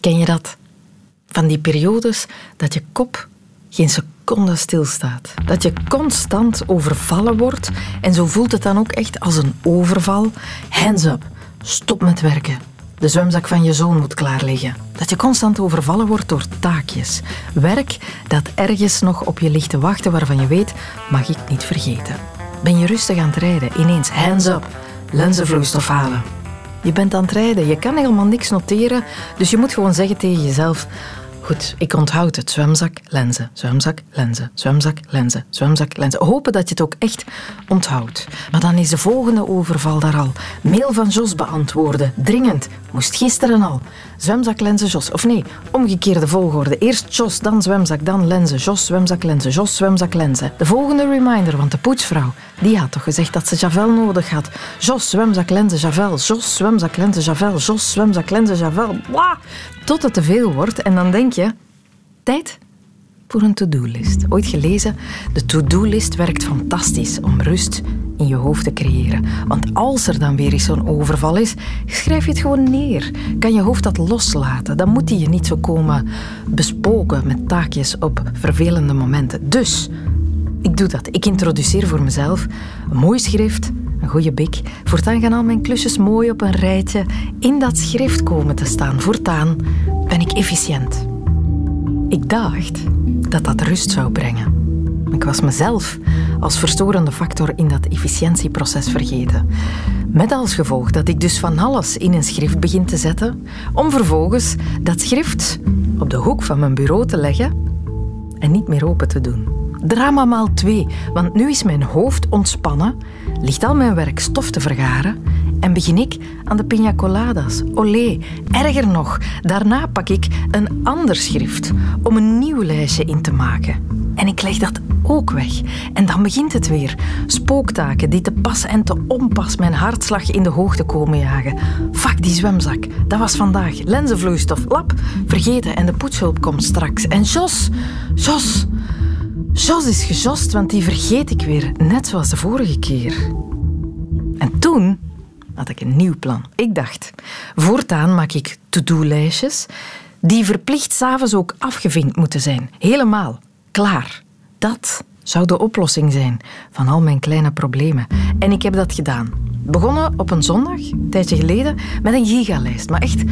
Ken je dat? Van die periodes dat je kop geen seconde stilstaat. Dat je constant overvallen wordt en zo voelt het dan ook echt als een overval. Hands up, stop met werken. De zwemzak van je zoon moet klaar liggen. Dat je constant overvallen wordt door taakjes. Werk dat ergens nog op je ligt te wachten waarvan je weet, mag ik niet vergeten. Ben je rustig aan het rijden, ineens hands up, lenzenvloeistof halen. Je bent aan het rijden, je kan helemaal niks noteren, dus je moet gewoon zeggen tegen jezelf: Goed, ik onthoud het. Zwemzak, lenzen, zwemzak, lenzen, zwemzak, lenzen, zwemzak, lenzen. Hopen dat je het ook echt onthoudt. Maar dan is de volgende overval daar al. Mail van Jos beantwoorden. Dringend. Moest gisteren al. Zwemzak, lenzen, Jos. Of nee, omgekeerde volgorde. Eerst Jos, dan zwemzak, dan lenzen. Jos, zwemzak, lenzen. Jos, zwemzak, lenzen. De volgende reminder, want de poetsvrouw, die had toch gezegd dat ze Javel nodig had. Jos, zwemzak, lenzen, Javel. Jos, zwemzak, lenzen, Javel. Jos, zwemzak, lenzen, Javel. Blah! Tot het te veel wordt en dan denk je, tijd voor een to-do-list. Ooit gelezen, de to-do-list werkt fantastisch om rust in je hoofd te creëren. Want als er dan weer eens zo'n overval is, schrijf je het gewoon neer. Kan je hoofd dat loslaten. Dan moet hij je niet zo komen bespoken met taakjes op vervelende momenten. Dus, ik doe dat. Ik introduceer voor mezelf een mooi schrift, een goede bik. Voortaan gaan al mijn klusjes mooi op een rijtje in dat schrift komen te staan. Voortaan ben ik efficiënt. Ik dacht dat dat rust zou brengen. Ik was mezelf als verstorende factor in dat efficiëntieproces vergeten. Met als gevolg dat ik dus van alles in een schrift begin te zetten, om vervolgens dat schrift op de hoek van mijn bureau te leggen en niet meer open te doen. Drama maal twee, want nu is mijn hoofd ontspannen, ligt al mijn werk stof te vergaren en begin ik aan de pina coladas. Olé, erger nog, daarna pak ik een ander schrift om een nieuw lijstje in te maken. En ik leg dat ook weg. En dan begint het weer. Spooktaken die te pas en te onpas mijn hartslag in de hoogte komen jagen. Fuck die zwemzak, dat was vandaag. Lenzenvloeistof, lap, vergeten en de poetshulp komt straks. En Jos, Jos, Jos is gejost, want die vergeet ik weer, net zoals de vorige keer. En toen had ik een nieuw plan. Ik dacht, voortaan maak ik to-do-lijstjes die verplicht s'avonds ook afgevinkt moeten zijn. Helemaal. Klaar. Dat zou de oplossing zijn van al mijn kleine problemen. En ik heb dat gedaan. Begonnen op een zondag, een tijdje geleden, met een gigalijst. Maar echt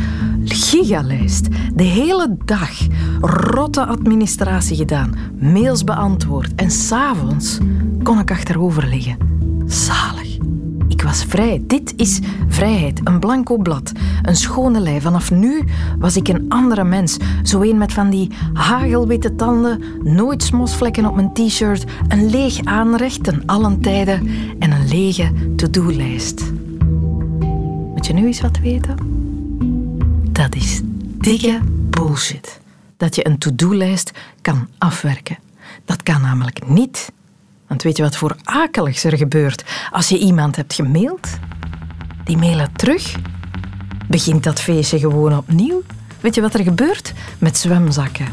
gigalijst. De hele dag rotte administratie gedaan, mails beantwoord. En s'avonds kon ik achterover liggen. Zalig. Was vrij. Dit is vrijheid. Een blanco blad. Een schone lei. Vanaf nu was ik een andere mens. Zo een met van die hagelwitte tanden, nooit smosvlekken op mijn t-shirt, een leeg aanrecht ten allen tijden en een lege to-do-lijst. Moet je nu eens wat weten? Dat is dikke bullshit. Dat je een to-do-lijst kan afwerken. Dat kan namelijk niet. Want weet je wat voor akeligs er gebeurt als je iemand hebt gemaild? Die mailen terug. Begint dat feestje gewoon opnieuw? Weet je wat er gebeurt met zwemzakken?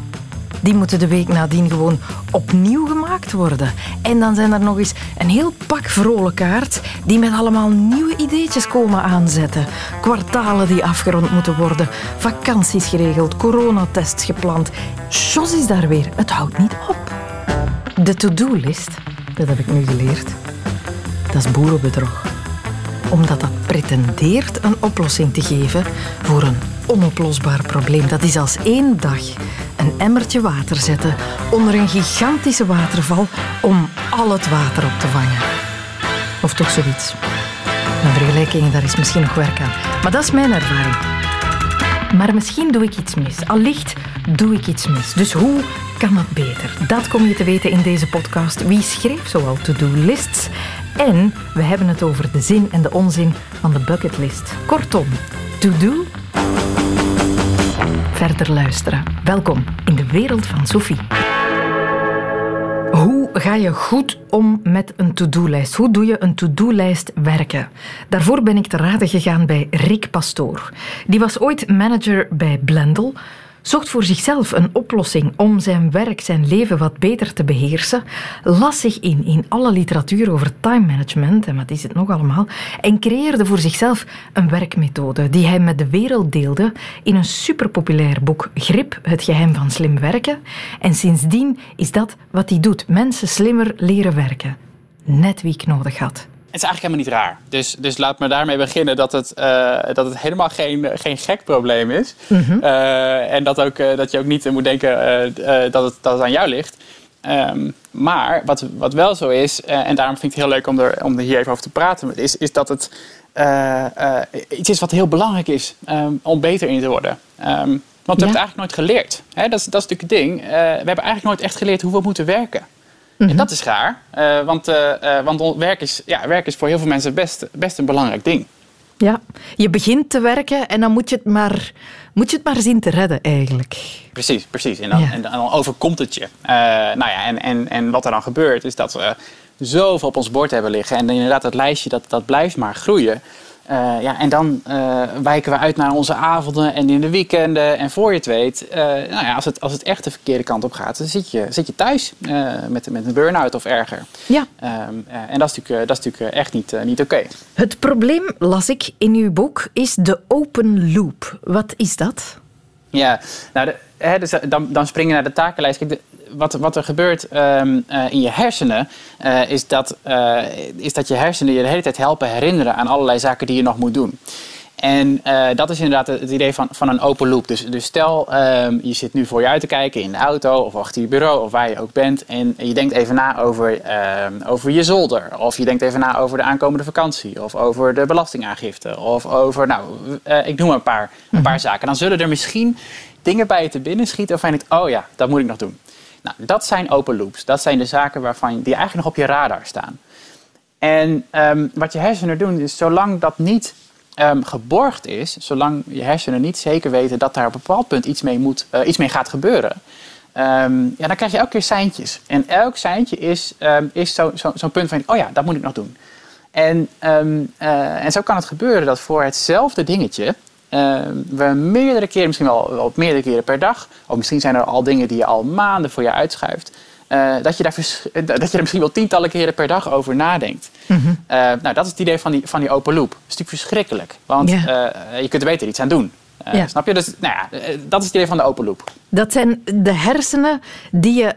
Die moeten de week nadien gewoon opnieuw gemaakt worden. En dan zijn er nog eens een heel pak vrolijkaards die met allemaal nieuwe ideetjes komen aanzetten. Kwartalen die afgerond moeten worden, vakanties geregeld, coronatests gepland. Jos is daar weer. Het houdt niet op. De to-do-list dat heb ik nu geleerd, dat is boerenbedrog. Omdat dat pretendeert een oplossing te geven voor een onoplosbaar probleem. Dat is als één dag een emmertje water zetten onder een gigantische waterval om al het water op te vangen. Of toch zoiets. Mijn vergelijkingen, daar is misschien nog werk aan. Maar dat is mijn ervaring. Maar misschien doe ik iets mis. Allicht doe ik iets mis. Dus hoe kan het beter? Dat kom je te weten in deze podcast. Wie schreef zoal to-do-lists? En we hebben het over de zin en de onzin van de bucketlist. Kortom, to-do. Verder luisteren. Welkom in de wereld van Sophie. Hoe ga je goed om met een to-do-lijst? Hoe doe je een to-do-lijst werken? Daarvoor ben ik te raden gegaan bij Rick Pastoor. Die was ooit manager bij Blendel zocht voor zichzelf een oplossing om zijn werk, zijn leven wat beter te beheersen, las zich in in alle literatuur over time management en wat is het nog allemaal, en creëerde voor zichzelf een werkmethode die hij met de wereld deelde in een superpopulair boek Grip, het geheim van slim werken. En sindsdien is dat wat hij doet, mensen slimmer leren werken. Net wie ik nodig had. Het is eigenlijk helemaal niet raar. Dus, dus laat me daarmee beginnen dat het, uh, dat het helemaal geen, geen gek probleem is. Mm en dat, ook, uh, dat je ook niet moet denken dat, het, dat het aan jou ligt. Um, maar wat, wat wel zo is, en daarom vind ik het heel leuk om er, om er hier even over te praten, is, is dat het iets is wat heel belangrijk is um, om beter in te worden. Um, want we hebben het eigenlijk nooit geleerd. Hè? Dat, is, dat is natuurlijk het ding. we hebben eigenlijk nooit echt geleerd hoe we moeten werken. En mhm. dat is raar, uh, want, uh, want werk, is, ja, werk is voor heel veel mensen best, best een belangrijk ding. Ja, je begint te werken en dan moet je het maar, moet je het maar zien te redden eigenlijk. Precies, precies. En dan, en dan overkomt het je. nou ja, en, en, en wat er dan gebeurt is dat we zoveel op ons bord hebben liggen. En inderdaad, dat lijstje dat, dat blijft maar groeien. Uh, ja, en dan uh, wijken we uit naar onze avonden en in de weekenden. En voor je het weet, uh, nou ja, als, het, als het echt de verkeerde kant op gaat, dan zit je, zit je thuis met, met een burn-out of erger. Ja. Um, en dat is natuurlijk, dat is natuurlijk echt niet, niet oké. Okay. Het probleem, las ik in uw boek, is de open loop. Wat is dat? Ja, nou, de, hè, dus dan, dan springen naar de takenlijst. Wat, wat er gebeurt um, uh, in je hersenen, uh, is, dat, is dat je hersenen je de hele tijd helpen herinneren aan allerlei zaken die je nog moet doen. En dat is inderdaad het idee van, van een open loop. Dus, dus stel, um, je zit nu voor je uit te kijken in de auto of achter je bureau of waar je ook bent. En je denkt even na over, uh, over je zolder. Of je denkt even na over de aankomende vakantie. Of over de belastingaangifte. Of over, nou, ik noem maar een paar, een paar mhm. zaken. Dan zullen er misschien dingen bij je te binnen schieten waarvan je denkt, oh ja, dat moet ik nog doen. Nou, dat zijn open loops. Dat zijn de zaken waarvan, die eigenlijk nog op je radar staan. En um, wat je hersenen doen, is zolang dat niet um, geborgd is, zolang je hersenen niet zeker weten dat daar op een bepaald punt iets mee, moet, uh, iets mee gaat gebeuren, um, ja, dan krijg je elke keer seintjes. En elk seintje is, is zo'n zo, zo punt van, oh ja, dat moet ik nog doen. En, uh, en zo kan het gebeuren dat voor hetzelfde dingetje we meerdere keren, misschien wel, wel meerdere keren per dag, of misschien zijn er al dingen die je al maanden voor je uitschuift, uh, dat, je daar dat je er misschien wel tientallen keren per dag over nadenkt. Mm -hmm. uh, nou, dat is het idee van die, van die open loop. Dat is natuurlijk verschrikkelijk, want je kunt er beter iets aan doen. Ja. Snap je? Dus nou ja, eh, dat is het idee van de open loop. Dat zijn de hersenen die je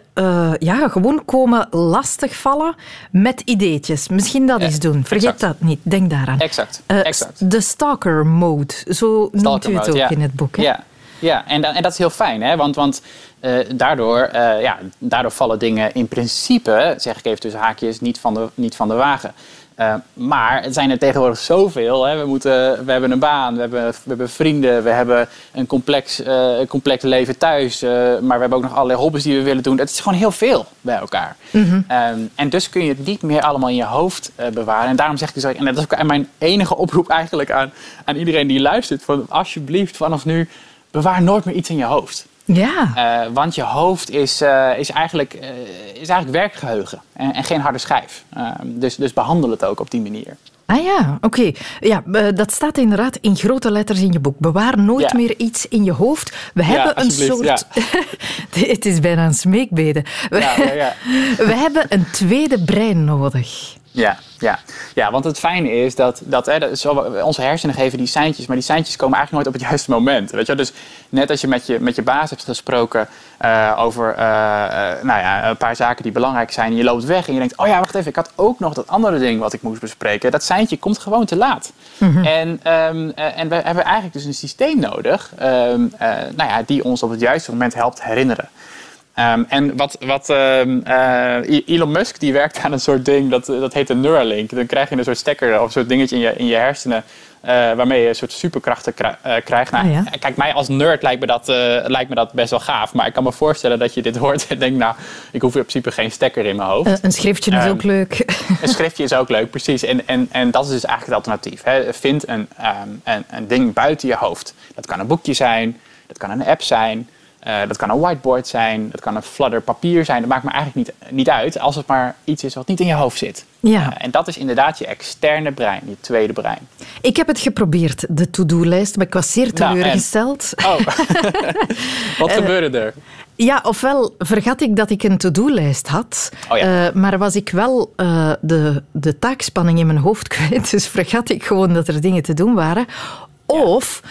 ja, gewoon komen lastigvallen met ideetjes. Misschien dat eens doen. Vergeet exact. dat niet. Denk daaraan. Exact. exact. De stalker mode, zo stalker noemt u het ook in het boek. Hè? Ja. Ja, en, en dat is heel fijn, hè? want, want uh, daardoor, uh, ja, daardoor vallen dingen in principe, zeg ik even tussen haakjes, niet van de, niet van de wagen. Uh, maar het zijn er tegenwoordig zoveel. Hè. We, moeten, we hebben een baan, we hebben, we hebben vrienden, we hebben een complex, uh, complex leven thuis. Uh, maar we hebben ook nog allerlei hobby's die we willen doen. Het is gewoon heel veel bij elkaar. Mm -hmm. um, en dus kun je het niet meer allemaal in je hoofd bewaren. En daarom zeg ik zo, en dat is ook mijn enige oproep eigenlijk aan, aan iedereen die luistert. Van alsjeblieft, vanaf nu, bewaar nooit meer iets in je hoofd. Ja. Uh, want je hoofd is, uh, is, eigenlijk, uh, is eigenlijk werkgeheugen en, en geen harde schijf. dus, dus behandel het ook op die manier. Ah ja, oké. Okay. Ja, dat staat inderdaad in grote letters in je boek. Bewaar nooit ja. meer iets in je hoofd. We ja, hebben een soort. Ja. het is bijna een smeekbede. We, we hebben een tweede brein nodig. Ja, ja. ja, want het fijne is dat, dat hè, onze hersenen geven die seintjes, maar die seintjes komen eigenlijk nooit op het juiste moment. Weet je? Dus net als je met je, met je baas hebt gesproken uh, over uh, uh, nou ja, een paar zaken die belangrijk zijn, en je loopt weg en je denkt, oh ja, wacht even, ik had ook nog dat andere ding wat ik moest bespreken. Dat seintje komt gewoon te laat. Mm -hmm. En, um, en we hebben eigenlijk dus een systeem nodig, um, nou ja, die ons op het juiste moment helpt herinneren. Um, en wat, wat um, uh, Elon Musk die werkt aan een soort ding, dat, dat heet een Neuralink. Dan krijg je een soort stekker of een soort dingetje in je, in je hersenen. Uh, waarmee je een soort superkrachten uh, krijgt. Nou, ah, ja. Kijk, mij als nerd lijkt me, dat, lijkt me dat best wel gaaf. Maar ik kan me voorstellen dat je dit hoort en denkt... nou, ik hoef in principe geen stekker in mijn hoofd. een schriftje is um, ook leuk. een schriftje is ook leuk, precies. En, en, en dat is dus eigenlijk het alternatief. Hè. Vind een, een, een ding buiten je hoofd. Dat kan een boekje zijn, dat kan een app zijn... Eh, dat kan een whiteboard zijn, dat kan een fladder papier zijn. Dat maakt me eigenlijk niet, niet uit als het maar iets is wat niet in je hoofd zit. Ja. en dat is inderdaad je externe brein, je tweede brein. Ik heb het geprobeerd, de to-do-lijst, maar ik was zeer Nou, teleurgesteld. Oh, wat gebeurde er? Ja, ofwel vergat ik dat ik een to-do-lijst had, Oh ja. eh, maar was ik wel eh, de, de taakspanning in mijn hoofd kwijt, dus vergat ik gewoon dat er dingen te doen waren. Of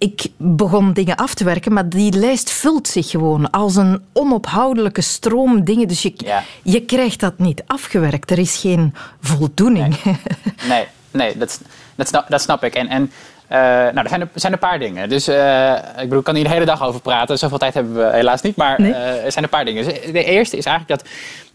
ik begon dingen af te werken, maar die lijst vult zich gewoon als een onophoudelijke stroom dingen. Dus je, Ja. je krijgt dat niet afgewerkt. Er is geen voldoening. Nee, nee dat, dat, snap, dat snap ik. En, en eh, nou, er zijn, er zijn een paar dingen. Dus eh, ik bedoel, ik kan hier de hele dag over praten. Zoveel tijd hebben we helaas niet. Maar Nee. eh, er zijn een paar dingen. Dus de eerste is eigenlijk dat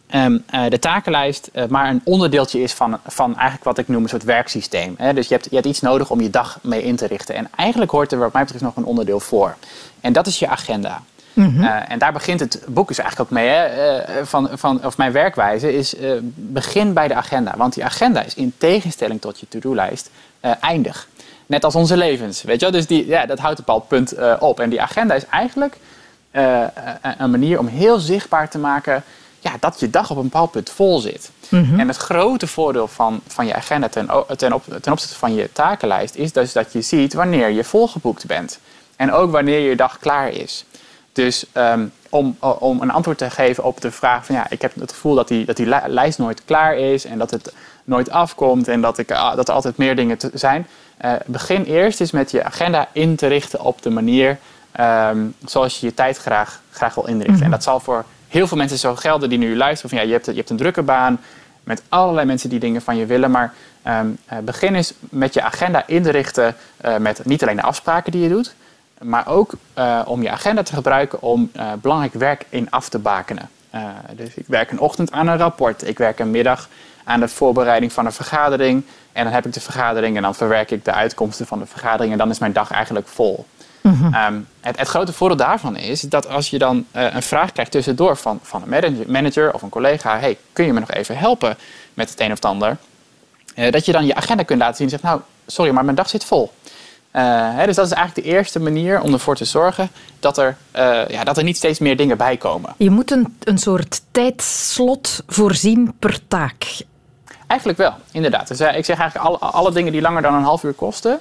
ehm, eh, de takenlijst eh, maar een onderdeeltje is van, van eigenlijk wat ik noem een soort werksysteem. Hè? Dus je hebt, je hebt iets nodig om je dag mee in te richten. En eigenlijk hoort er wat mij betreft nog een onderdeel voor. En dat is je agenda. Eh, en daar begint het boek dus eigenlijk ook mee. Hè? van, van, of mijn werkwijze is begin bij de agenda. Want die agenda is in tegenstelling tot je to-do-lijst eindig. Net als onze levens. Weet je wel? Dus die, ja, dat houdt een bepaald punt op. En die agenda is eigenlijk een manier om heel zichtbaar te maken ja, dat je dag op een bepaald punt vol zit. En het grote voordeel van, van je agenda ten, ten, op, ten opzichte van je takenlijst is dus dat je ziet wanneer je volgeboekt bent. En ook wanneer je dag klaar is. Dus ehm, om, om een antwoord te geven op de vraag van ja, ik heb het gevoel dat die, dat die li- lijst nooit klaar is en dat het nooit afkomt en dat, ik, ah, dat er altijd meer dingen te zijn. Eh, begin eerst eens met je agenda in te richten op de manier ehm, zoals je je tijd graag, graag wil inrichten. En dat zal voor heel veel mensen zo gelden die nu luisteren van ja, je hebt, je hebt een drukke baan met allerlei mensen die dingen van je willen, maar ehm, eh, begin eens met je agenda in te richten eh, met niet alleen de afspraken die je doet, maar ook eh, om je agenda te gebruiken om belangrijk werk in af te bakenen. Dus ik werk een ochtend aan een rapport, ik werk een middag aan de voorbereiding van een vergadering en dan heb ik de vergadering en dan verwerk ik de uitkomsten van de vergadering en dan is mijn dag eigenlijk vol. Ehm, het, het grote voordeel daarvan is dat als je dan eh, een vraag krijgt tussendoor van, van een manager, of een collega, hey, kun je me nog even helpen met het een of het ander? Eh, dat je dan je agenda kunt laten zien en zegt, nou, sorry, maar mijn dag zit vol. Eh, hè, dus dat is eigenlijk de eerste manier om ervoor te zorgen dat er, ja, dat er niet steeds meer dingen bij komen. Je moet een, een soort tijdslot voorzien per taak. Eigenlijk wel, inderdaad. Dus ik zeg eigenlijk alle, alle dingen die langer dan een half uur kosten,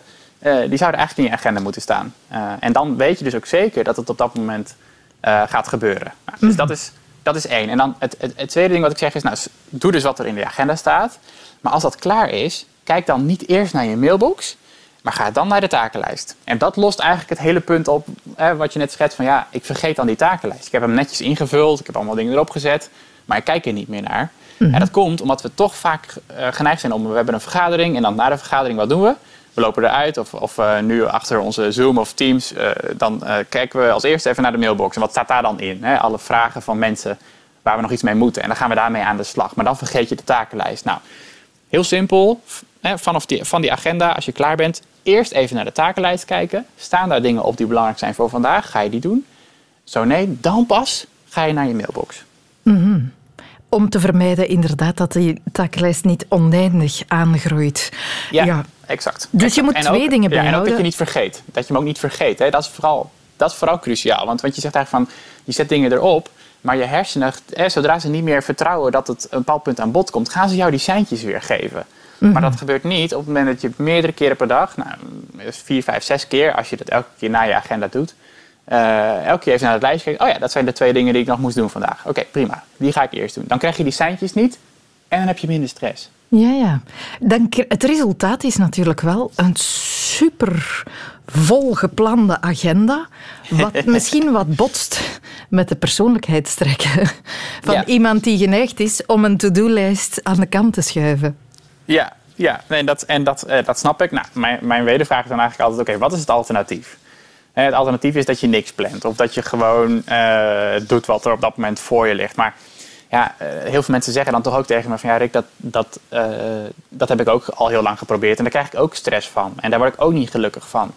die zouden eigenlijk in je agenda moeten staan. Eh, en dan weet je dus ook zeker dat het op dat moment eh, gaat gebeuren. Nou, dus dat is, dat is één. En dan het, het, het tweede ding wat ik zeg is, nou, doe dus wat er in de agenda staat. Maar als dat klaar is, kijk dan niet eerst naar je mailbox, maar ga dan naar de takenlijst. En dat lost eigenlijk het hele punt op hè, wat je net schetst van ja, ik vergeet dan die takenlijst. Ik heb hem netjes ingevuld, ik heb allemaal dingen erop gezet, maar ik kijk er niet meer naar. En dat komt omdat we toch vaak eh, geneigd zijn om, we hebben een vergadering en dan na de vergadering, wat doen we? We lopen eruit of, of eh, nu achter onze Zoom of Teams, eh, dan eh, kijken we als eerste even naar de mailbox. En wat staat daar dan in? Hè? Alle vragen van mensen waar we nog iets mee moeten. En dan gaan we daarmee aan de slag. Maar dan vergeet je de takenlijst. Nou, Heel simpel, hè, vanaf die, van die agenda, als je klaar bent, eerst even naar de takenlijst kijken. Staan daar dingen op die belangrijk zijn voor vandaag? Ga je die doen? Zo nee, dan pas ga je naar je mailbox. Om te vermijden inderdaad dat die takenlijst niet oneindig aangroeit. Ja, exact. Dus je moet En twee ook- dingen ja, En ook bijhouden. dat je niet vergeet. Dat je hem ook niet vergeet. Hè. Dat, is vooral, dat is vooral cruciaal. Want, want je zegt eigenlijk van, je zet dingen erop, maar je hersenen, hè, zodra ze niet meer vertrouwen dat het een bepaald punt aan bod komt, gaan ze jou die seintjes weer geven. Mhm. Maar dat gebeurt niet op het moment dat je meerdere keren per dag, nou, vier, vijf, zes keer, als je dat elke keer na je agenda doet, eh, elke keer even naar het lijstje kijkt. Oh ja, dat zijn de twee dingen die ik nog moest doen vandaag. Oké, prima. Die ga ik eerst doen. Dan krijg je die seintjes niet en dan heb je minder stress. Ja, ja. Dan, het resultaat is natuurlijk wel een super volgeplande agenda, wat misschien wat botst met de persoonlijkheidstrekken van Ja. iemand die geneigd is om een to-do-lijst aan de kant te schuiven. Ja, ja nee, dat, en dat, eh, dat snap ik. Nou, mijn, mijn wedervraag is dan eigenlijk altijd: oké, wat is het alternatief? Hè, het alternatief is dat je niks plant. Of dat je gewoon eh, doet wat er op dat moment voor je ligt. Maar ja, eh, heel veel mensen zeggen dan toch ook tegen me: van ja, Rick, dat, dat, eh, dat heb ik ook al heel lang geprobeerd. En daar krijg ik ook stress van. En daar word ik ook niet gelukkig van.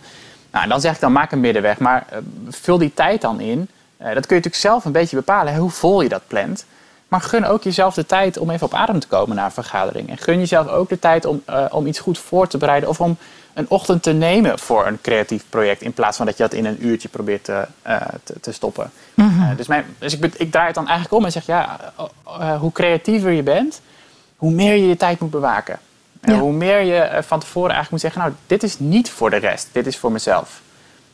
Nou, en dan zeg ik dan: maak een middenweg. Maar eh, vul die tijd dan in. Dat kun je natuurlijk zelf een beetje bepalen, hoe vol je dat plant. Maar gun ook jezelf de tijd om even op adem te komen na een vergadering. En gun jezelf ook de tijd om, om iets goed voor te bereiden. Of om een ochtend te nemen voor een creatief project. In plaats van dat je dat in een uurtje probeert te, uh, te, te, stoppen. Mm -hmm. dus mijn, dus ik, ik, draai het dan eigenlijk om en zeg ja, hoe creatiever je bent, hoe meer je je tijd moet bewaken. Ja. Hoe meer je van tevoren eigenlijk moet zeggen, nou, dit is niet voor de rest, dit is voor mezelf.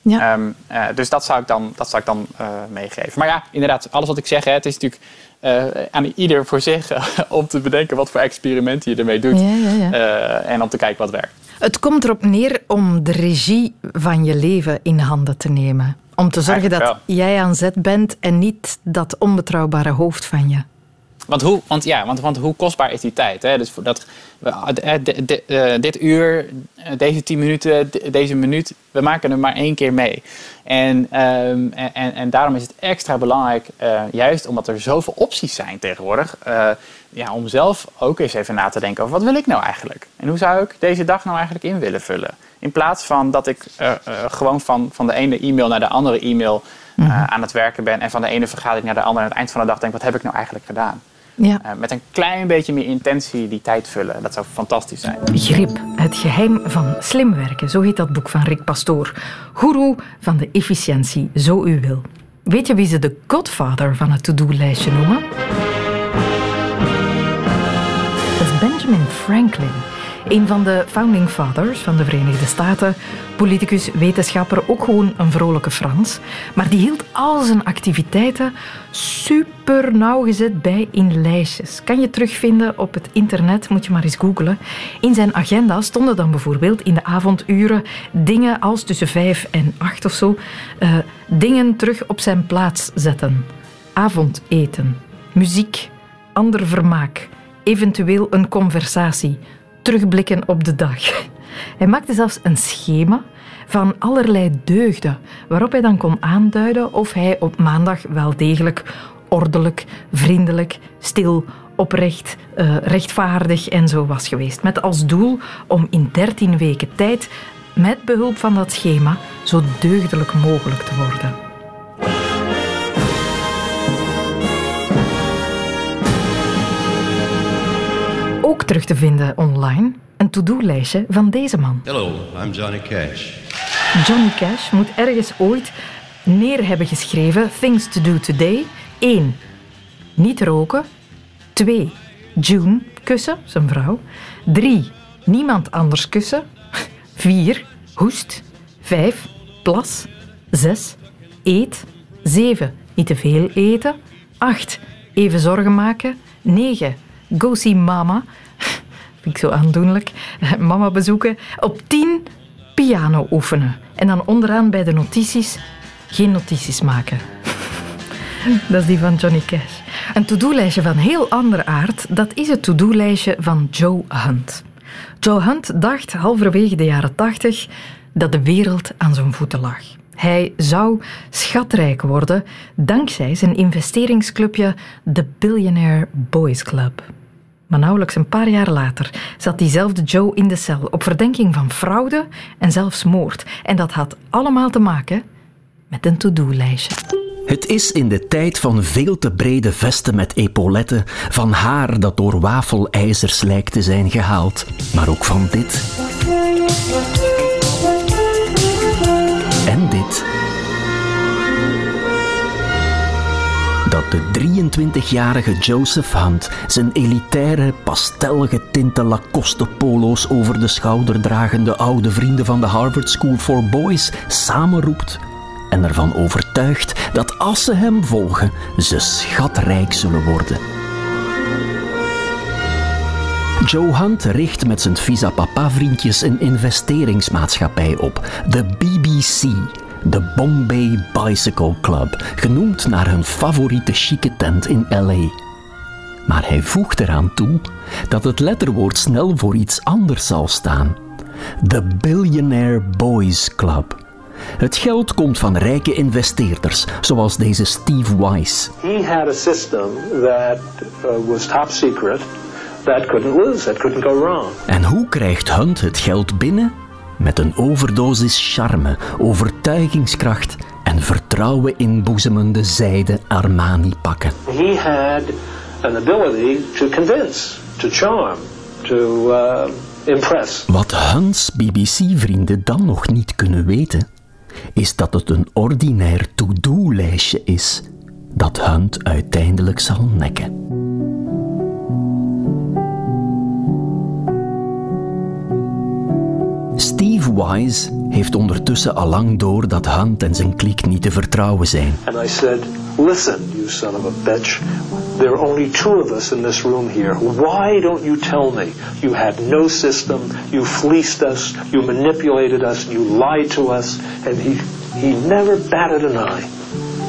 Ja. Um, uh, dus dat zou ik dan, dat zou ik dan meegeven. Maar ja, inderdaad, alles wat ik zeg, hè, het is natuurlijk uh, aan ieder voor zich om te bedenken wat voor experimenten je ermee doet. Ja, ja, en om te kijken wat werkt. Het komt erop neer om de regie van je leven in handen te nemen. Om te zorgen dat wel. jij aan zet bent en niet dat onbetrouwbare hoofd van je. Want hoe, want, ja, want, want hoe kostbaar is die tijd? Hè? Dus dat, uh, dit uur, deze tien minuten, deze minuut, we maken er maar één keer mee. En, um, en, en daarom is het extra belangrijk, uh, juist omdat er zoveel opties zijn tegenwoordig, uh, ja, om zelf ook eens even na te denken over wat wil ik nou eigenlijk? En hoe zou ik deze dag nou eigenlijk in willen vullen? In plaats van dat ik gewoon van, van de ene e-mail naar de andere e-mail mm -hmm. aan het werken ben en van de ene vergadering naar de andere aan het eind van de dag denk, wat heb ik nou eigenlijk gedaan? Ja. Uh, met een klein beetje meer intentie die tijd vullen. Dat zou fantastisch zijn. Grip, het geheim van slim werken. Zo heet dat boek van Rick Pastoor. Guru van de efficiëntie, zo u wil. Weet je wie ze de godfather van het to-do-lijstje noemen? Dat is Benjamin Franklin. Een van de founding fathers van de Verenigde Staten, politicus, wetenschapper, ook gewoon een vrolijke Frans. Maar die hield al zijn activiteiten super nauwgezet bij in lijstjes. Kan je terugvinden op het internet, moet je maar eens googlen. In zijn agenda stonden dan bijvoorbeeld in de avonduren dingen als tussen vijf en acht of zo, uh, dingen terug op zijn plaats zetten. Avondeten, muziek, ander vermaak, eventueel een conversatie terugblikken op de dag. Hij maakte zelfs een schema van allerlei deugden, waarop hij dan kon aanduiden of hij op maandag wel degelijk ordelijk, vriendelijk, stil, oprecht, uh, rechtvaardig en zo was geweest. Met als doel om in 13 weken tijd, met behulp van dat schema, zo deugdelijk mogelijk te worden. Ook terug te vinden online. Een to-do-lijstje van deze man. Hello, I'm Johnny Cash. Johnny Cash moet ergens ooit neer hebben geschreven Things to do today. 1. Niet roken. 2. June kussen, zijn vrouw. 3. Niemand anders kussen. 4. Hoest. 5. Plas. 6. Eet. 7. Niet te veel eten. 8. Even zorgen maken. 9. Go see mama. Ik zo aandoenlijk. Mama bezoeken. Op 10 piano oefenen. En dan onderaan bij de notities geen notities maken. Dat is die van Johnny Cash. Een to-do-lijstje van heel andere aard, dat is het to-do-lijstje van Joe Hunt. Joe Hunt dacht halverwege de jaren 80 dat de wereld aan zijn voeten lag. Hij zou schatrijk worden dankzij zijn investeringsclubje The Billionaire Boys Club. Maar nauwelijks een paar jaar later zat diezelfde Joe in de cel op verdenking van fraude en zelfs moord. En dat had allemaal te maken met een to-do-lijstje. Het is in de tijd van veel te brede vesten met epauletten, van haar dat door wafelijzers lijkt te zijn gehaald, maar ook van dit. Dat de 23-jarige Joseph Hunt zijn elitaire, pastelgetinte Lacoste polo's over de schouder dragende oude vrienden van de Harvard School for Boys samenroept en ervan overtuigt dat als ze hem volgen, ze schatrijk zullen worden. Joe Hunt richt met zijn visa papa vriendjes een investeringsmaatschappij op, de BBC, de Bombay Bicycle Club, genoemd naar hun favoriete chique tent in LA. Maar hij voegt eraan toe dat het letterwoord snel voor iets anders zal staan: de Billionaire Boys Club. Het geld komt van rijke investeerders, zoals deze Steve Weiss. He had a system that uh, was top secret. That couldn't lose, that couldn't go wrong. En hoe krijgt Hunt het geld binnen? Met een overdosis charme, overtuigingskracht en vertrouwen inboezemende zijde Armani pakken. He had an ability to convince, to charm, to uh, impress. Wat Hunt's BBC-vrienden dan nog niet kunnen weten, is dat het een ordinair to-do-lijstje is dat Hunt uiteindelijk zal nekken. Steve Wise heeft ondertussen allang door dat Hunt en zijn kliek niet te vertrouwen zijn. And I said, Listen, you son of a bitch. There are only two of us in this room here. Why don't you tell me? You had no system, you fleeced us, you manipulated us, you lied to us, and he, he never batted an eye,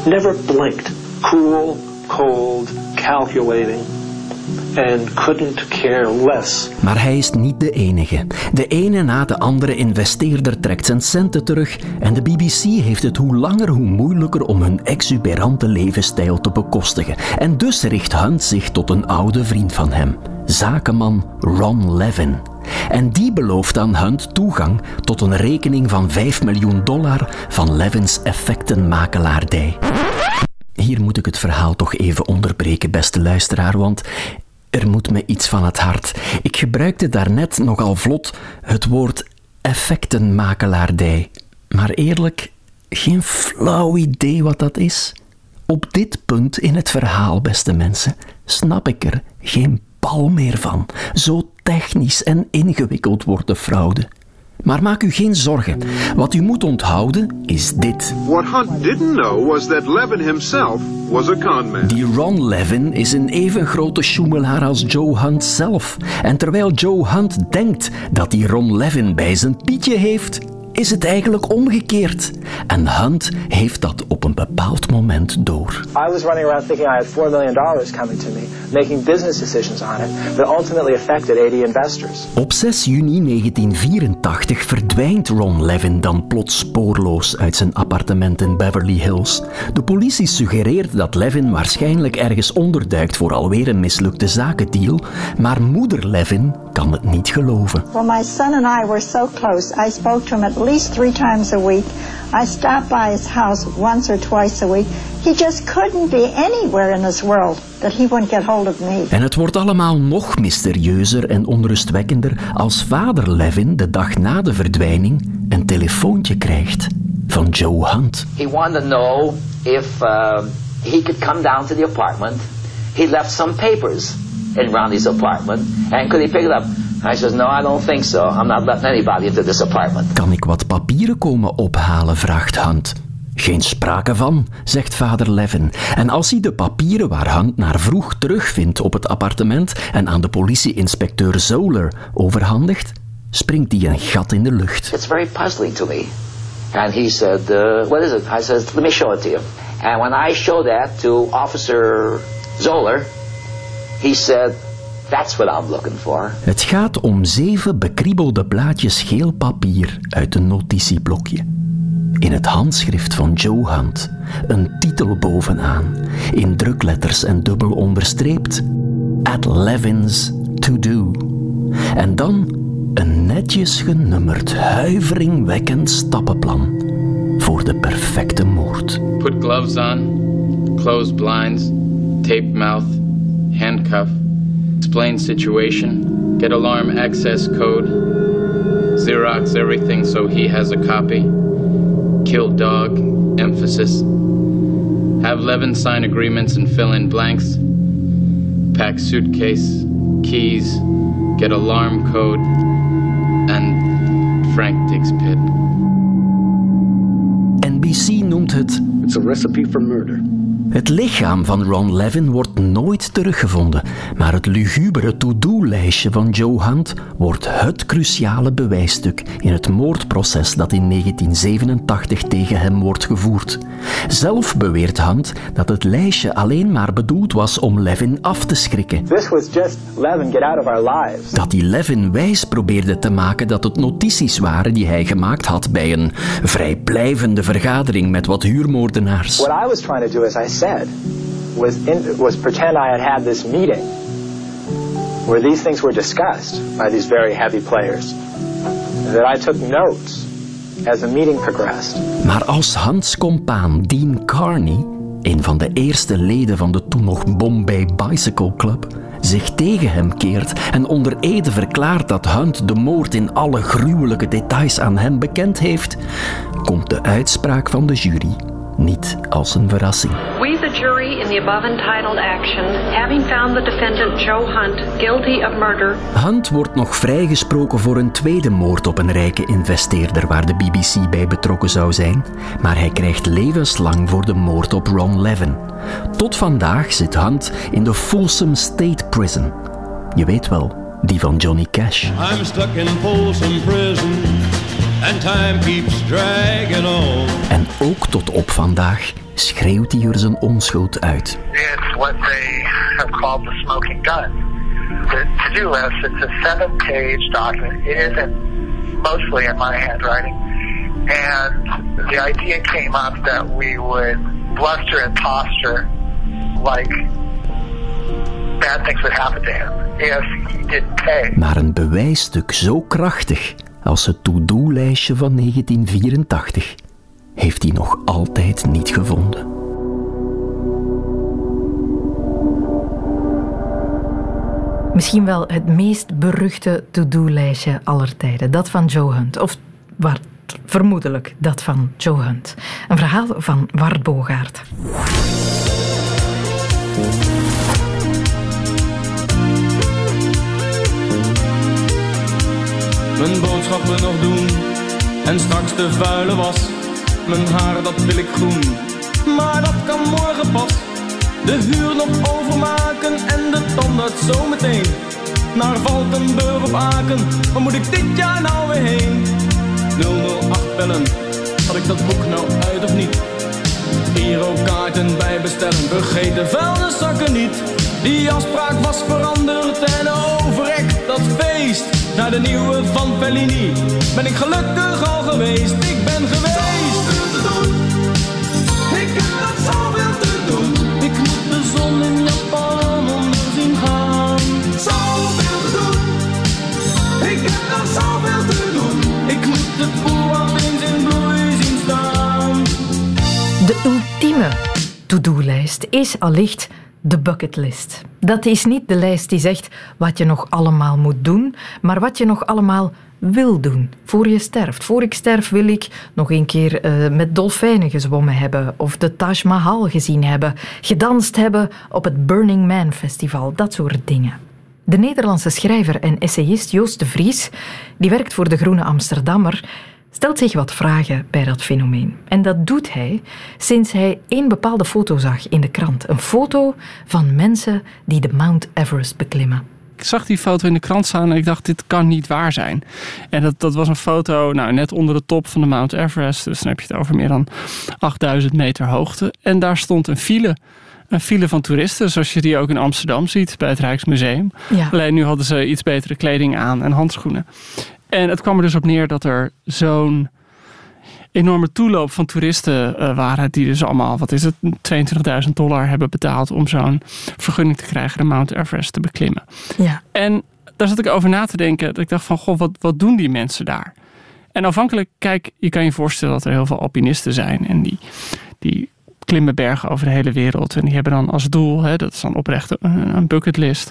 never blinked. Cool, cold, calculating, and care less. Maar hij is niet de enige. De ene na de andere investeerder trekt zijn centen terug en de BBC heeft het hoe langer hoe moeilijker om hun exuberante levensstijl te bekostigen. En dus richt Hunt zich tot een oude vriend van hem, zakenman Ron Levin. En die belooft aan Hunt toegang tot een rekening van 5 miljoen dollar van Levins effectenmakelaardij. Hier moet ik het verhaal toch even onderbreken, beste luisteraar, want er moet me iets van het hart. Ik gebruikte daarnet nogal vlot het woord effectenmakelaardij. Maar eerlijk, geen flauw idee wat dat is. Op dit punt in het verhaal, beste mensen, snap ik er geen bal meer van. Zo technisch en ingewikkeld wordt de fraude. Maar maak u geen zorgen. Wat u moet onthouden is dit. What Hunt didn't know was that Levin himself was a conman. Die Ron Levin is een even grote sjoemelaar als Joe Hunt zelf. En terwijl Joe Hunt denkt dat hij Ron Levin bij zijn pietje heeft, is het eigenlijk omgekeerd. En Hunt heeft dat op een bepaald moment door. I was running around thinking I had $4 million coming to me, making business decisions on it that ultimately affected 80 investors. Op 6 juni 1984 verdwijnt Ron Levin dan plots spoorloos uit zijn appartement in Beverly Hills. De politie suggereert dat Levin waarschijnlijk ergens onderduikt voor alweer een mislukte zakendeal, maar moeder Levin kan het niet geloven. Well, my son and I were so close. I spoke to him at least three times a week. I stopped by his house once or twice a week. He just couldn't be anywhere in this world that he wouldn't get hold of me. En het wordt allemaal nog mysterieuzer en onrustwekkender als vader Levin de dag na de verdwijning een telefoontje krijgt van Joe Hunt. He wanted to know if uh, he could come down to the apartment. He left some papers in Ronnie's apartment, and could he pick it up? I says, no, I don't think so. I'm not letting anybody into this apartment. Kan ik wat papieren komen ophalen? vraagt Hunt. Geen sprake van, zegt vader Levin. En als hij de papieren waar Hunt naar vroeg terugvindt op het appartement en aan de politieinspecteur Zoller overhandigt, springt hij een gat in de lucht. It's very puzzling to me. And he said, uh, what is it? I says, let me show it to you. And when I showed that to Officer Zoller, he said, that's what I'm looking for. Het gaat om zeven bekriebelde blaadjes geel papier uit een notitieblokje. In het handschrift van Joe Hunt een titel bovenaan, in drukletters en dubbel onderstreept: At Levin's To Do. En dan een netjes genummerd, huiveringwekkend stappenplan voor de perfecte moord. Put gloves on, closed blinds, taped mouth, handcuff, explain situation, get alarm access code, Xerox everything so he has a copy, kill dog, emphasis, have Levin sign agreements and fill in blanks, pack suitcase, keys, get alarm code, and Frank digs pit. NBC noemt het It's a recipe for murder. Het lichaam van Ron Levin wordt nooit teruggevonden, maar het lugubere to-do-lijstje van Joe Hunt wordt het cruciale bewijsstuk in het moordproces dat in 1987 tegen hem wordt gevoerd. Zelf beweert Hunt dat het lijstje alleen maar bedoeld was om Levin af te schrikken. This was just Levin, get out of our lives. Dat hij Levin wijs probeerde te maken dat het notities waren die hij gemaakt had bij een vrijblijvende vergadering met wat huurmoordenaars. What I was trying to do, as I said, was, in, was pretend I had had this meeting where these things were discussed by these very heavy players. That I took notes as the meeting progressed. Maar als Hunts compaan Dean Carney een van de eerste leden van de toen nog Bombay Bicycle Club, zich tegen hem keert en onder ede verklaart dat Hunt de moord in alle gruwelijke details aan hem bekend heeft, komt de uitspraak van de jury niet als een verrassing. We, in the above entitled action, having found the defendant Joe Hunt guilty of murder. Hunt wordt nog vrijgesproken voor een tweede moord op een rijke investeerder waar de BBC bij betrokken zou zijn, maar hij krijgt levenslang voor de moord op Ron Levin. Tot vandaag zit Hunt in de Folsom State Prison. Je weet wel, die van Johnny Cash. I'm stuck in Folsom Prison, and time keeps dragging on. En ook tot op vandaag schreeuwt hij er zijn onschuld uit. It's what they have called the smoking gun. The to-do list, it's a seven-page document. It isn't mostly in my handwriting. And the idea came up that we would bluster and posture like bad things would happen to him if he didn't pay. Maar een bewijsstuk zo krachtig als het to-do-lijstje van 1984 heeft hij nog altijd niet gevonden. Misschien wel het meest beruchte to-do-lijstje aller tijden. Dat van Joe Hunt. Of waar, vermoedelijk dat van Joe Hunt. Een verhaal van Wart Bogaert. Mijn boodschappen nog doen en straks de vuile was. Mijn haar dat wil ik groen, maar dat kan morgen pas. De huur nog overmaken en de tandarts zometeen. Naar Valkenburg op Aken, waar moet ik dit jaar nou weer heen? 008 bellen, had ik dat boek nou uit of niet? Girokaarten bij bestellen, vergeet de vuilniszakken niet. Die afspraak was veranderd en overrekt dat feest. Naar de nieuwe van Fellini ben ik gelukkig al geweest. Ik ben geweest. De ultieme to-do-lijst is allicht de bucketlist. Dat is niet de lijst die zegt wat je nog allemaal moet doen, maar wat je nog allemaal wil doen voor je sterft. Voor ik sterf wil ik nog een keer eh, met dolfijnen gezwommen hebben of de Taj Mahal gezien hebben, gedanst hebben op het Burning Man Festival, dat soort dingen. De Nederlandse schrijver en essayist Joost de Vries, die werkt voor de Groene Amsterdammer, stelt zich wat vragen bij dat fenomeen. En dat doet hij sinds hij één bepaalde foto zag in de krant. Een foto van mensen die de Mount Everest beklimmen. Ik zag die foto in de krant staan en ik dacht, dit kan niet waar zijn. En dat, dat was een foto nou, net onder de top van de Mount Everest. Dus dan heb je het over meer dan 8000 meter hoogte. En daar stond een file. Een file van toeristen, zoals je die ook in Amsterdam ziet bij het Rijksmuseum. Ja. Alleen nu hadden ze iets betere kleding aan en handschoenen. En het kwam er dus op neer dat er zo'n enorme toeloop van toeristen uh, waren. Die dus allemaal, wat is het, 22.000 dollar hebben betaald om zo'n vergunning te krijgen de Mount Everest te beklimmen. Ja. En daar zat ik over na te denken. Dat ik dacht van, goh, wat, wat doen die mensen daar? En afhankelijk, kijk, je kan je voorstellen dat er heel veel alpinisten zijn. En die, die klimmen bergen over de hele wereld. En die hebben dan als doel, hè, dat is dan oprecht een, bucketlist,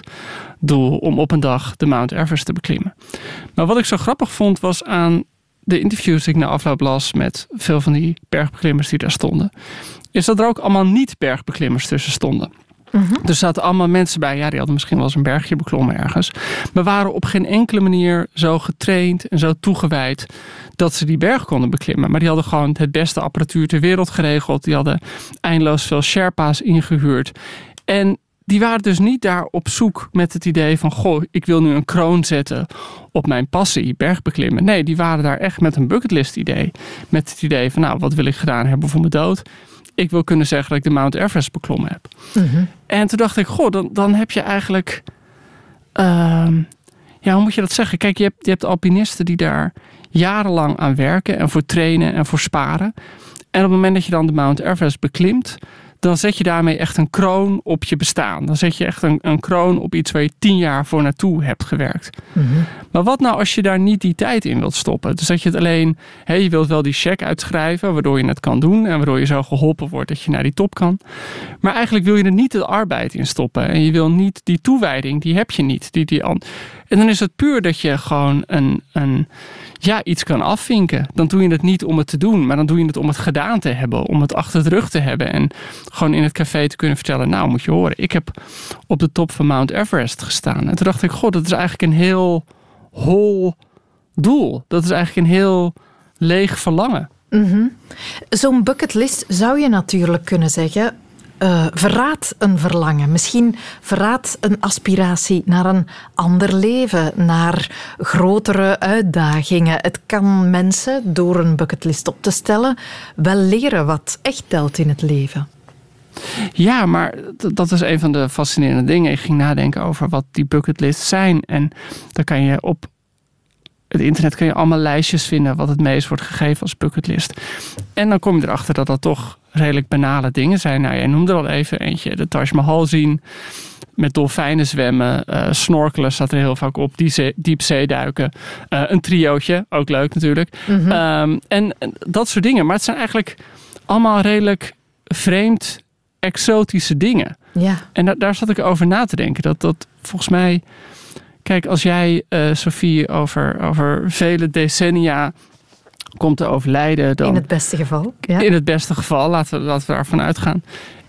doel om op een dag de Mount Everest te beklimmen. Maar wat ik zo grappig vond was aan de interviews die ik na afloop las met veel van die bergbeklimmers die daar stonden, is dat er ook allemaal niet-bergbeklimmers tussen stonden. Er zaten allemaal mensen bij, ja, die hadden misschien wel eens een bergje beklommen ergens, maar waren op geen enkele manier zo getraind en zo toegewijd dat ze die berg konden beklimmen. Maar die hadden gewoon het beste apparatuur ter wereld geregeld. Die hadden eindeloos veel Sherpa's ingehuurd. En die waren dus niet daar op zoek met het idee van: Goh, ik wil nu een kroon zetten op mijn passie, bergbeklimmen. Nee, die waren daar echt met een bucketlist idee. Met het idee van: Nou, wat wil ik gedaan hebben voor mijn dood? Ik wil kunnen zeggen dat ik de Mount Everest beklommen heb. En toen dacht ik: Goh, dan, dan heb je eigenlijk. ehm, ja, hoe moet je dat zeggen? Kijk, je hebt, je hebt alpinisten die daar jarenlang aan werken en voor trainen en voor sparen. En op het moment dat je dan de Mount Everest beklimt, dan zet je daarmee echt een kroon op je bestaan. Dan zet je echt een, een kroon op iets waar je tien jaar voor naartoe hebt gewerkt. Maar wat nou als je daar niet die tijd in wilt stoppen? Dus dat je het alleen, hé, je wilt wel die check uitschrijven, waardoor je het kan doen en waardoor je zo geholpen wordt dat je naar die top kan. Maar eigenlijk wil je er niet de arbeid in stoppen en je wil niet die toewijding, die heb je niet. Die, die en dan is het puur dat je gewoon een, een, ja, iets kan afvinken. Dan doe je het niet om het te doen, maar dan doe je het om het gedaan te hebben, om het achter de rug te hebben en gewoon in het café te kunnen vertellen, nou moet je horen, ik heb op de top van Mount Everest gestaan. En toen dacht ik, god, dat is eigenlijk een heel hol doel. Dat is eigenlijk een heel leeg verlangen. Mhm. Zo'n bucketlist zou je natuurlijk kunnen zeggen. Eh verraadt een verlangen. Misschien verraadt een aspiratie naar een ander leven, naar grotere uitdagingen. Het kan mensen, door een bucketlist op te stellen, wel leren wat echt telt in het leven. Ja, maar dat is een van de fascinerende dingen. Ik ging nadenken over wat die bucketlists zijn. En dan kan je op het internet kun je allemaal lijstjes vinden wat het meest wordt gegeven als bucketlist. En dan kom je erachter dat dat toch redelijk banale dingen zijn. Nou, jij noemde er al even eentje. De Taj Mahal zien. Met dolfijnen zwemmen. eh, snorkelen staat er heel vaak op. Die zee- diepzee duiken. eh, een triootje. Ook leuk natuurlijk. Mhm. Ehm, en, en dat soort dingen. Maar het zijn eigenlijk allemaal redelijk vreemd exotische dingen. Ja. En da- daar zat ik over na te denken. Dat dat volgens mij. Kijk, als jij, eh Sophie, over, over vele decennia komt te overlijden. Dan, In het beste geval. Ja. in het beste geval, laten we, laten we daarvan uitgaan.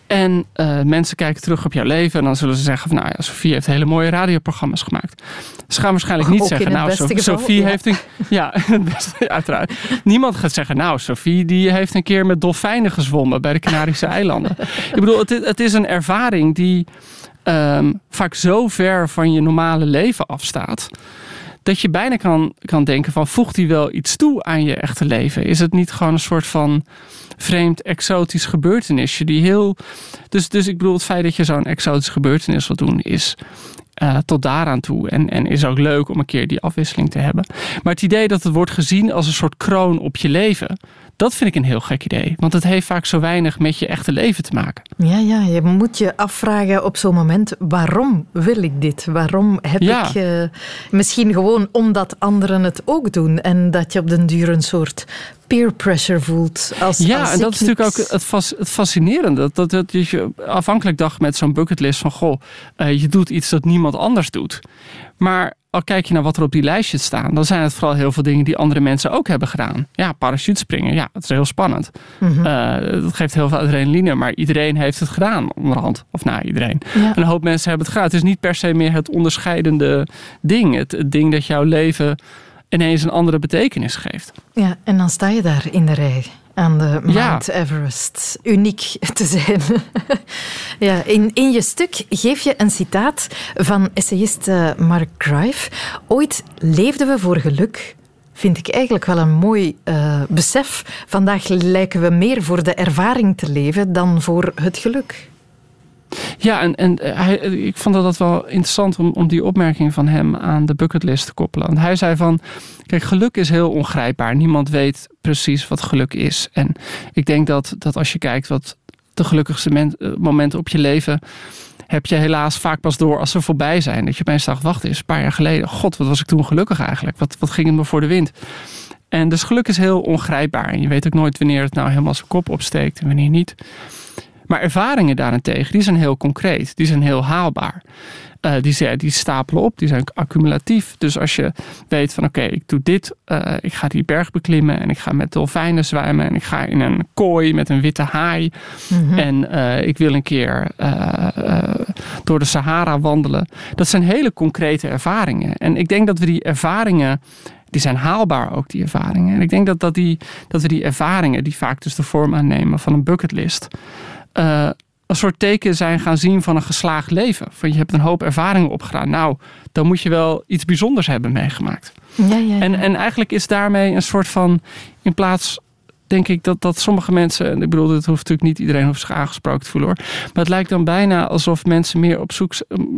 En eh, mensen kijken terug op jouw leven en dan zullen ze zeggen van nou ja, Sophie heeft hele mooie radioprogramma's gemaakt. Ze gaan waarschijnlijk niet Ook zeggen, nou, beste So- geval, Sophie ja. heeft een. Ja, beste, uiteraard. Niemand gaat zeggen, nou, Sophie die heeft een keer met dolfijnen gezwommen bij de Canarische eilanden. Ik bedoel, het, het is een ervaring die ehm, vaak zo ver van je normale leven afstaat. Dat je bijna kan, kan denken van voegt die wel iets toe aan je echte leven? Is het niet gewoon een soort van vreemd exotisch gebeurtenisje die heel... Dus, dus ik bedoel het feit dat je zo'n exotisch gebeurtenis wilt doen is eh, tot daaraan toe. En, en is ook leuk om een keer die afwisseling te hebben. Maar het idee dat het wordt gezien als een soort kroon op je leven... Dat vind ik een heel gek idee. Want het heeft vaak zo weinig met je echte leven te maken. Ja, ja, je moet je afvragen op zo'n moment, waarom wil ik dit? Waarom heb Ja. ik... eh, misschien gewoon omdat anderen het ook doen en dat je op den duur een soort peer pressure voelt. Als, Ja, als en dat is natuurlijk ook het, fas- het fascinerende. Dat, dat, dat je afhankelijk dacht met zo'n bucketlist van... goh, eh, je doet iets dat niemand anders doet. Maar al kijk je naar wat er op die lijstjes staan... dan zijn het vooral heel veel dingen die andere mensen ook hebben gedaan. Ja, parachutespringen, ja, dat is heel spannend. Mhm. Eh, dat geeft heel veel adrenaline, maar iedereen heeft het gedaan onderhand. Of nou, iedereen. Ja. Een hoop mensen hebben het gedaan. Het is niet per se meer het onderscheidende ding. Het, het ding dat jouw leven ineens een andere betekenis geeft. Ja, en dan sta je daar in de rij aan de Ja. Mount Everest. Uniek te zijn. ja, in, in je stuk geef je een citaat van essayist eh, Mark Grive. Ooit leefden we voor geluk. Vind ik eigenlijk wel een mooi eh, besef. Vandaag lijken we meer voor de ervaring te leven dan voor het geluk. Ja, en, en eh, hij, ik vond dat wel interessant om, om die opmerking van hem aan de bucketlist te koppelen. Want hij zei van, kijk, geluk is heel ongrijpbaar. Niemand weet precies wat geluk is. En ik denk dat, dat als je kijkt wat de gelukkigste eh, momenten op je leven, heb je helaas vaak pas door als ze voorbij zijn. Dat je opeens dacht, wacht eens, een paar jaar geleden, god, wat was ik toen gelukkig eigenlijk? Wat, wat ging het me voor de wind? En dus geluk is heel ongrijpbaar. En je weet ook nooit wanneer het nou helemaal zijn kop opsteekt en wanneer niet. Maar ervaringen daarentegen, die zijn heel concreet. Die zijn heel haalbaar. Eh, die, zijn- die stapelen op, die zijn accumulatief. Dus als je weet van oké, ik doe dit. eh, ik ga die berg beklimmen en ik ga met dolfijnen zwemmen. En ik ga in een kooi met een witte haai. Mhm. En eh, ik wil een keer door de Sahara wandelen. Dat zijn hele concrete ervaringen. En ik denk dat we die ervaringen die zijn haalbaar ook, die ervaringen. En ik denk dat, dat, die, dat we die ervaringen, die vaak dus de vorm aannemen van een bucketlist, eh, een soort teken zijn gaan zien van een geslaagd leven. Van je hebt een hoop ervaringen opgedaan. Nou, dan moet je wel iets bijzonders hebben meegemaakt. Ja, ja, En, en eigenlijk is daarmee een soort van, in plaats denk ik dat, dat sommige mensen, en ik bedoel, het hoeft natuurlijk niet iedereen hoeft zich aangesproken te voelen hoor. Maar het lijkt dan bijna alsof mensen meer op zoek,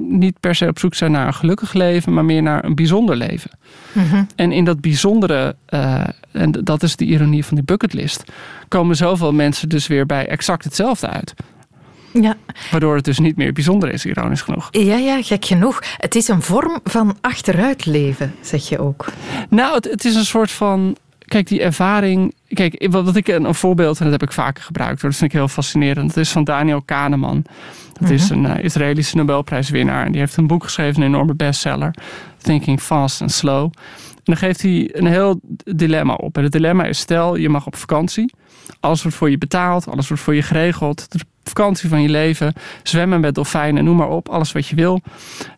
niet per se op zoek zijn naar een gelukkig leven, maar meer naar een bijzonder leven. Mhm. En in dat bijzondere, eh, en dat is de ironie van die bucketlist, komen zoveel mensen dus weer bij exact hetzelfde uit. Ja. Waardoor het dus niet meer bijzonder is, ironisch genoeg. Ja, ja, gek genoeg. Het is een vorm van achteruitleven, zeg je ook. Nou, het, het is een soort van. Kijk, die ervaring. Kijk, wat, ik een, een voorbeeld, en dat heb ik vaker gebruikt, hoor, dat vind ik heel fascinerend. Dat is van Daniel Kahneman. Dat is een uh, Israëlische Nobelprijswinnaar. En die heeft een boek geschreven, een enorme bestseller. Thinking Fast and Slow. En dan geeft hij een heel dilemma op. En het dilemma is: stel, je mag op vakantie. Alles wordt voor je betaald, alles wordt voor je geregeld. Vakantie van je leven, zwemmen met dolfijnen, noem maar op. Alles wat je wil.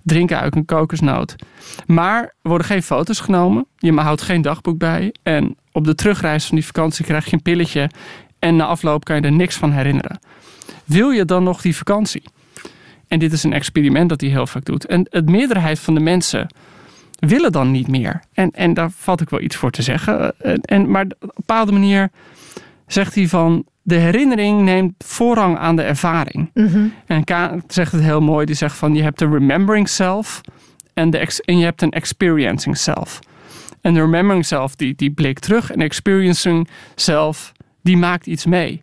Drinken uit een kokosnoot. Maar er worden geen foto's genomen. Je houdt geen dagboek bij. En op de terugreis van die vakantie krijg je een pilletje. En na afloop kan je er niks van herinneren. Wil je dan nog die vakantie? En dit is een experiment dat hij heel vaak doet. En het meerderheid van de mensen willen dan niet meer. En, en daar valt ik wel iets voor te zeggen. En, en, maar op een bepaalde manier zegt hij van... de herinnering neemt voorrang aan de ervaring. En Kaan zegt het heel mooi. Die zegt van je hebt een remembering self... en, de ex- en je hebt een experiencing self. En de remembering self die, die blikt terug... en de experiencing self die maakt iets mee.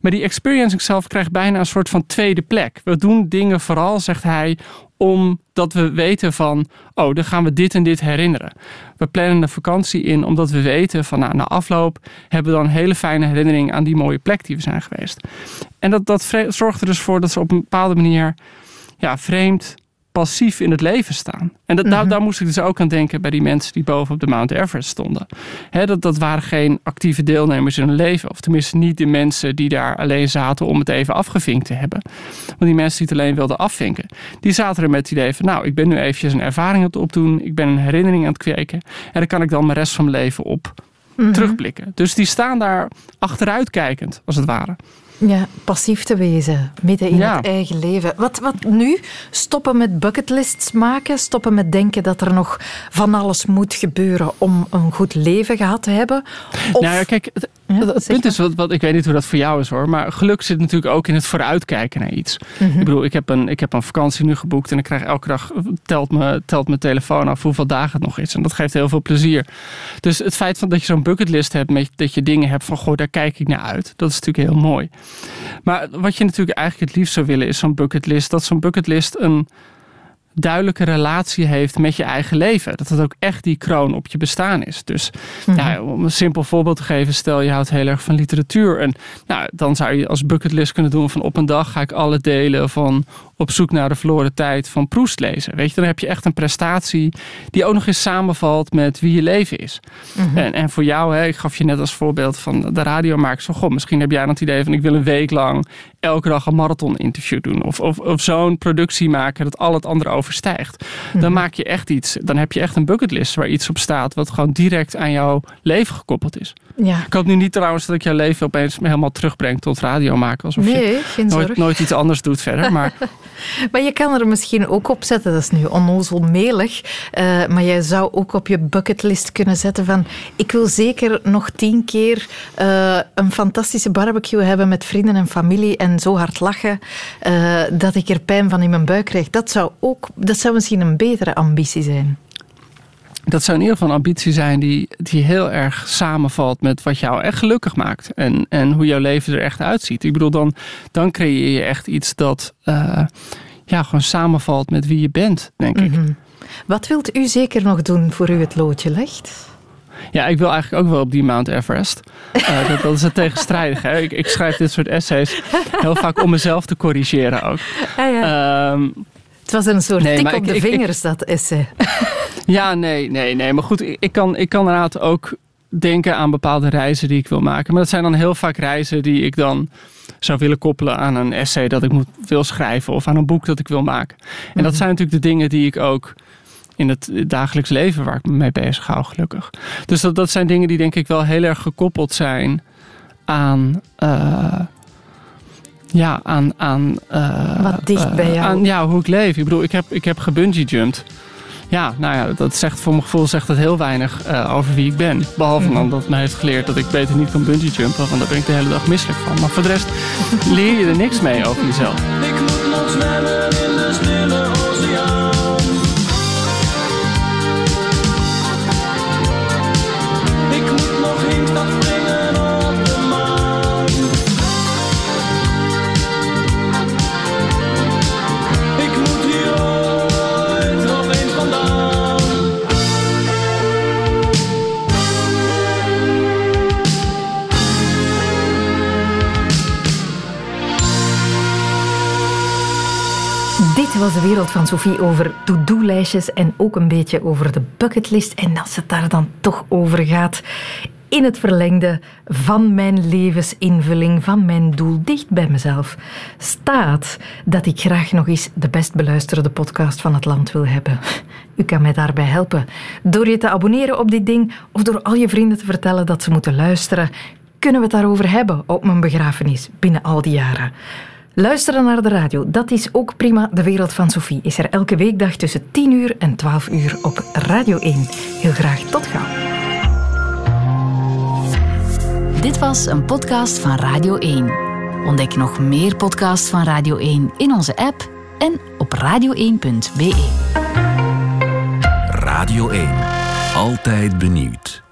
Maar die experiencing zelf krijgt bijna een soort van tweede plek. We doen dingen vooral, zegt hij, omdat we weten van, oh, dan gaan we dit en dit herinneren. We plannen een vakantie in omdat we weten van, nou, na afloop hebben we dan een hele fijne herinnering aan die mooie plek die we zijn geweest. En dat, dat zorgt er dus voor dat ze op een bepaalde manier, ja, vreemd passief in het leven staan. En dat, daar, daar moest ik dus ook aan denken bij die mensen die boven op de Mount Everest stonden. Dat, dat waren geen actieve deelnemers in hun leven. Of tenminste niet de mensen die daar alleen zaten om het even afgevinkt te hebben. Want die mensen die het alleen wilden afvinken, die zaten er met het idee van... nou, ik ben nu eventjes een ervaring aan het opdoen. Ik ben een herinnering aan het kweken. En daar kan ik dan mijn rest van mijn leven op Mhm. terugblikken. Dus die staan daar achteruitkijkend, als het ware. Ja, passief te wezen, midden in Ja. het eigen leven. Wat, wat nu? Stoppen met bucketlists maken? Stoppen met denken dat er nog van alles moet gebeuren om een goed leven gehad te hebben? Of, Nou ja, kijk, het, punt is, wat, wat, ik weet niet hoe dat voor jou is hoor, maar geluk zit natuurlijk ook in het vooruitkijken naar iets. Mhm. Ik bedoel, ik heb, een, ik heb een vakantie nu geboekt en ik krijg elke dag, telt, me, telt mijn telefoon af hoeveel dagen het nog is. En dat geeft heel veel plezier. Dus het feit van dat je zo'n bucketlist hebt, met, dat je dingen hebt van, goh, daar kijk ik naar uit. Dat is natuurlijk heel mooi. Maar wat je natuurlijk eigenlijk het liefst zou willen is zo'n bucketlist, dat zo'n bucketlist een duidelijke relatie heeft met je eigen leven. Dat het ook echt die kroon op je bestaan is. Dus Mhm. ja, om een simpel voorbeeld te geven, stel je houdt heel erg van literatuur. En nou, dan zou je als bucketlist kunnen doen van op een dag ga ik alle delen van op zoek naar de verloren tijd van Proest lezen. Weet je, dan heb je echt een prestatie die ook nog eens samenvalt met wie je leven is. Mhm. En, en voor jou, hè, ik gaf je net als voorbeeld van de radiomakers van goh, misschien heb jij dan het idee van ik wil een week lang elke dag een marathon interview doen. Of, of, of zo'n productie maken dat al het andere overstijgt. Dan Mhm. maak je echt iets. Dan heb je echt een bucketlist waar iets op staat wat gewoon direct aan jouw leven gekoppeld is. Ja. Ik hoop nu niet trouwens dat ik jouw leven opeens helemaal terugbreng tot radio maken. Alsof Nee, je geen nooit, zorg. nooit iets anders doet verder. Maar Maar je kan er misschien ook op zetten, dat is nu onnozelmelig, eh maar jij zou ook op je bucketlist kunnen zetten van ik wil zeker nog tien keer eh, een fantastische barbecue hebben met vrienden en familie en zo hard lachen eh, dat ik er pijn van in mijn buik krijg. Dat zou, ook, dat zou misschien een betere ambitie zijn. Dat zou in ieder geval een ambitie zijn die, die heel erg samenvalt met wat jou echt gelukkig maakt. En, en hoe jouw leven er echt uitziet. Ik bedoel, dan, dan creëer je echt iets dat eh, ja, gewoon samenvalt met wie je bent, denk ik. Mhm. Wat wilt u zeker nog doen voor u het loodje legt? Ja, ik wil eigenlijk ook wel op die Mount Everest. Eh, dat, dat is het tegenstrijdige. Hè? Ik, ik schrijf dit soort essays heel vaak om mezelf te corrigeren ook. Ah, ja. Ehm, Het was een soort nee, tik op ik- de ik- vingers, dat essay. Ja, nee, nee, nee. Maar goed, ik ik kan, ik kan inderdaad ook denken aan bepaalde reizen die ik wil maken. Maar dat zijn dan heel vaak reizen die ik dan zou willen koppelen aan een essay dat ik moet, wil schrijven of aan een boek dat ik wil maken. En dat Mhm. zijn natuurlijk de dingen die ik ook in het dagelijks leven waar ik me mee bezig hou, gelukkig. Dus dat, dat zijn dingen die denk ik wel heel erg gekoppeld zijn aan. eh, ja, aan. aan eh, Wat dicht bij eh, jou. Aan, ja, hoe ik leef. Ik bedoel, ik heb, ik heb gebungee jumped. Ja, nou ja, dat zegt voor mijn gevoel zegt dat heel weinig eh, over wie ik ben. Behalve Mhm. dan dat het me heeft geleerd dat ik beter niet kan bungee jumpen, want daar ben ik de hele dag misselijk van. Maar voor de rest leer je er niks mee over jezelf. Ik moet nog zwemmen wereld van Sophie over to-do-lijstjes en ook een beetje over de bucketlist. En als het daar dan toch over gaat, in het verlengde van mijn levensinvulling, van mijn doel, dicht bij mezelf, staat dat ik graag nog eens de best beluisterde podcast van het land wil hebben. U kan mij daarbij helpen door je te abonneren op dit ding of door al je vrienden te vertellen dat ze moeten luisteren. Kunnen we het daarover hebben op mijn begrafenis binnen al die jaren? Luisteren naar de radio, dat is ook prima. De Wereld van Sophie is er elke weekdag tussen 10 uur en 12 uur op Radio 1. Heel graag tot gauw. Dit was een podcast van Radio 1. Ontdek nog meer podcasts van Radio 1 in onze app en op radio1.be. Radio 1. Altijd benieuwd.